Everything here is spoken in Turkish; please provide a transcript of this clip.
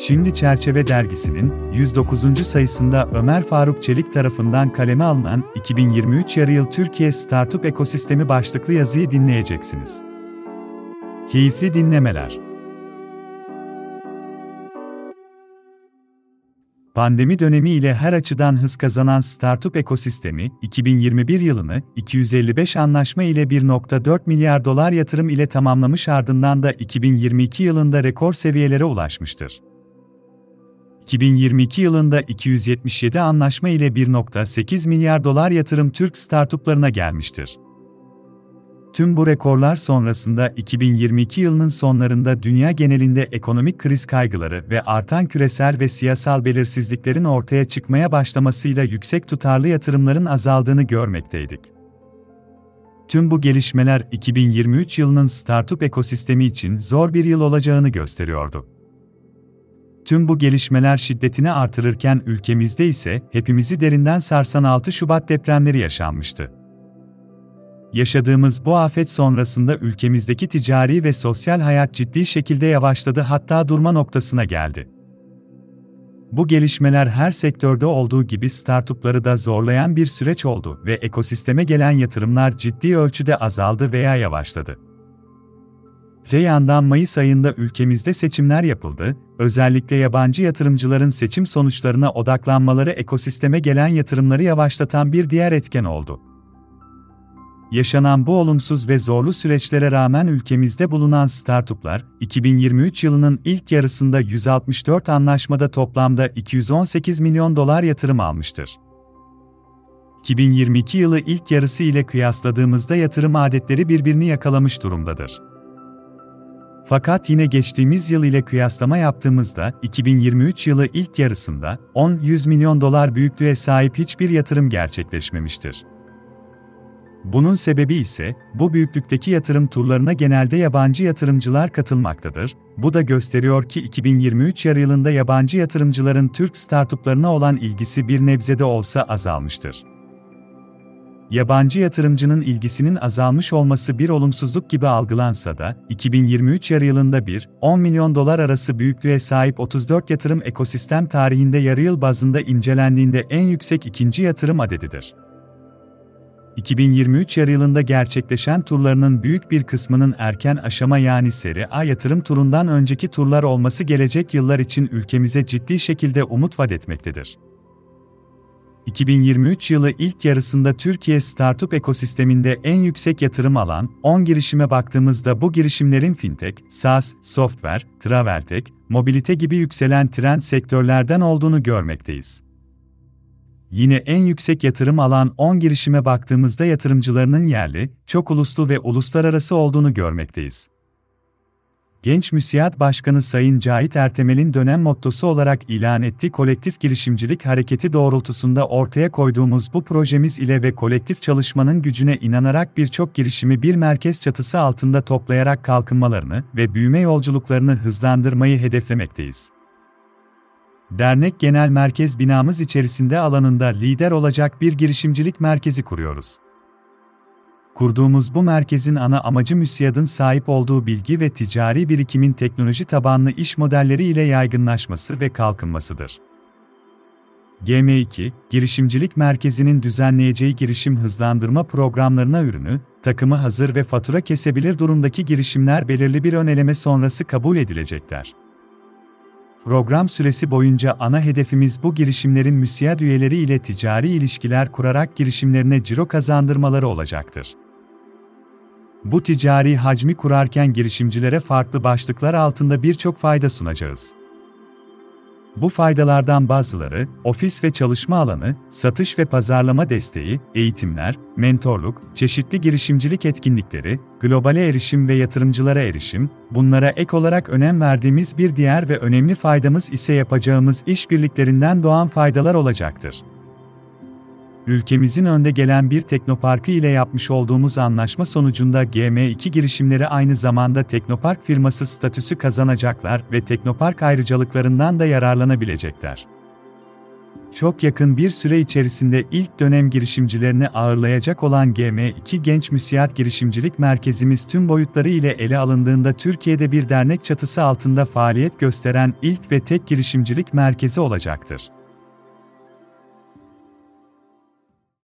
Şimdi Çerçeve Dergisi'nin 109. sayısında Ömer Faruk Çelik tarafından kaleme alınan 2023 yarı yıl Türkiye Startup Ekosistemi başlıklı yazıyı dinleyeceksiniz. Keyifli dinlemeler. Pandemi dönemi ile her açıdan hız kazanan startup ekosistemi, 2021 yılını 255 anlaşma ile 1.4 milyar dolar yatırım ile tamamlamış ardından da 2022 yılında rekor seviyelere ulaşmıştır. 2022 yılında 277 anlaşma ile 1.8 milyar dolar yatırım Türk startuplarına gelmiştir. Tüm bu rekorlar sonrasında 2022 yılının sonlarında dünya genelinde ekonomik kriz kaygıları ve artan küresel ve siyasal belirsizliklerin ortaya çıkmaya başlamasıyla yüksek tutarlı yatırımların azaldığını görmekteydik. Tüm bu gelişmeler 2023 yılının startup ekosistemi için zor bir yıl olacağını gösteriyordu. Tüm bu gelişmeler şiddetini artırırken ülkemizde ise hepimizi derinden sarsan 6 Şubat depremleri yaşanmıştı. Yaşadığımız bu afet sonrasında ülkemizdeki ticari ve sosyal hayat ciddi şekilde yavaşladı hatta durma noktasına geldi. Bu gelişmeler her sektörde olduğu gibi startupları da zorlayan bir süreç oldu ve ekosisteme gelen yatırımlar ciddi ölçüde azaldı veya yavaşladı. Öte yandan Mayıs ayında ülkemizde seçimler yapıldı, özellikle yabancı yatırımcıların seçim sonuçlarına odaklanmaları ekosisteme gelen yatırımları yavaşlatan bir diğer etken oldu. Yaşanan bu olumsuz ve zorlu süreçlere rağmen ülkemizde bulunan startuplar, 2023 yılının ilk yarısında 164 anlaşmada toplamda 218 milyon dolar yatırım almıştır. 2022 yılı ilk yarısı ile kıyasladığımızda yatırım adetleri birbirini yakalamış durumdadır. Fakat yine geçtiğimiz yıl ile kıyaslama yaptığımızda 2023 yılı ilk yarısında 10-100 milyon dolar büyüklüğe sahip hiçbir yatırım gerçekleşmemiştir. Bunun sebebi ise, bu büyüklükteki yatırım turlarına genelde yabancı yatırımcılar katılmaktadır. Bu da gösteriyor ki 2023 yarı yılında yabancı yatırımcıların Türk startuplarına olan ilgisi bir nebzede olsa azalmıştır. Yabancı yatırımcının ilgisinin azalmış olması bir olumsuzluk gibi algılansa da, 2023 yarı yılında bir, 10 milyon dolar arası büyüklüğe sahip 34 yatırım ekosistem tarihinde yarı yıl bazında incelendiğinde en yüksek ikinci yatırım adedidir. 2023 yarı yılında gerçekleşen turlarının büyük bir kısmının erken aşama yani seri A yatırım turundan önceki turlar olması gelecek yıllar için ülkemize ciddi şekilde umut vaat etmektedir. 2023 yılı ilk yarısında Türkiye startup ekosisteminde en yüksek yatırım alan 10 girişime baktığımızda bu girişimlerin fintech, SaaS, software, traveltech, mobilite gibi yükselen trend sektörlerden olduğunu görmekteyiz. Yine en yüksek yatırım alan 10 girişime baktığımızda yatırımcılarının yerli, çok uluslu ve uluslararası olduğunu görmekteyiz. Genç Müsiyat Başkanı Sayın Cahit Ertemel'in dönem mottosu olarak ilan ettiği kolektif girişimcilik hareketi doğrultusunda ortaya koyduğumuz bu projemiz ile ve kolektif çalışmanın gücüne inanarak birçok girişimi bir merkez çatısı altında toplayarak kalkınmalarını ve büyüme yolculuklarını hızlandırmayı hedeflemekteyiz. Dernek Genel Merkez binamız içerisinde alanında lider olacak bir girişimcilik merkezi kuruyoruz. Kurduğumuz bu merkezin ana amacı MÜSİAD'ın sahip olduğu bilgi ve ticari birikimin teknoloji tabanlı iş modelleri ile yaygınlaşması ve kalkınmasıdır. GM2, Girişimcilik Merkezi'nin düzenleyeceği girişim hızlandırma programlarına ürünü, takımı hazır ve fatura kesebilir durumdaki girişimler belirli bir öneleme sonrası kabul edilecekler. Program süresi boyunca ana hedefimiz bu girişimlerin müsiyad üyeleri ile ticari ilişkiler kurarak girişimlerine ciro kazandırmaları olacaktır. Bu ticari hacmi kurarken girişimcilere farklı başlıklar altında birçok fayda sunacağız. Bu faydalardan bazıları, ofis ve çalışma alanı, satış ve pazarlama desteği, eğitimler, mentorluk, çeşitli girişimcilik etkinlikleri, globale erişim ve yatırımcılara erişim, bunlara ek olarak önem verdiğimiz bir diğer ve önemli faydamız ise yapacağımız işbirliklerinden doğan faydalar olacaktır ülkemizin önde gelen bir teknoparkı ile yapmış olduğumuz anlaşma sonucunda GM2 girişimleri aynı zamanda teknopark firması statüsü kazanacaklar ve teknopark ayrıcalıklarından da yararlanabilecekler. çok yakın bir süre içerisinde ilk dönem girişimcilerini ağırlayacak olan GM2 Genç Müsiyat Girişimcilik Merkezimiz tüm boyutları ile ele alındığında Türkiye'de bir dernek çatısı altında faaliyet gösteren ilk ve tek girişimcilik merkezi olacaktır.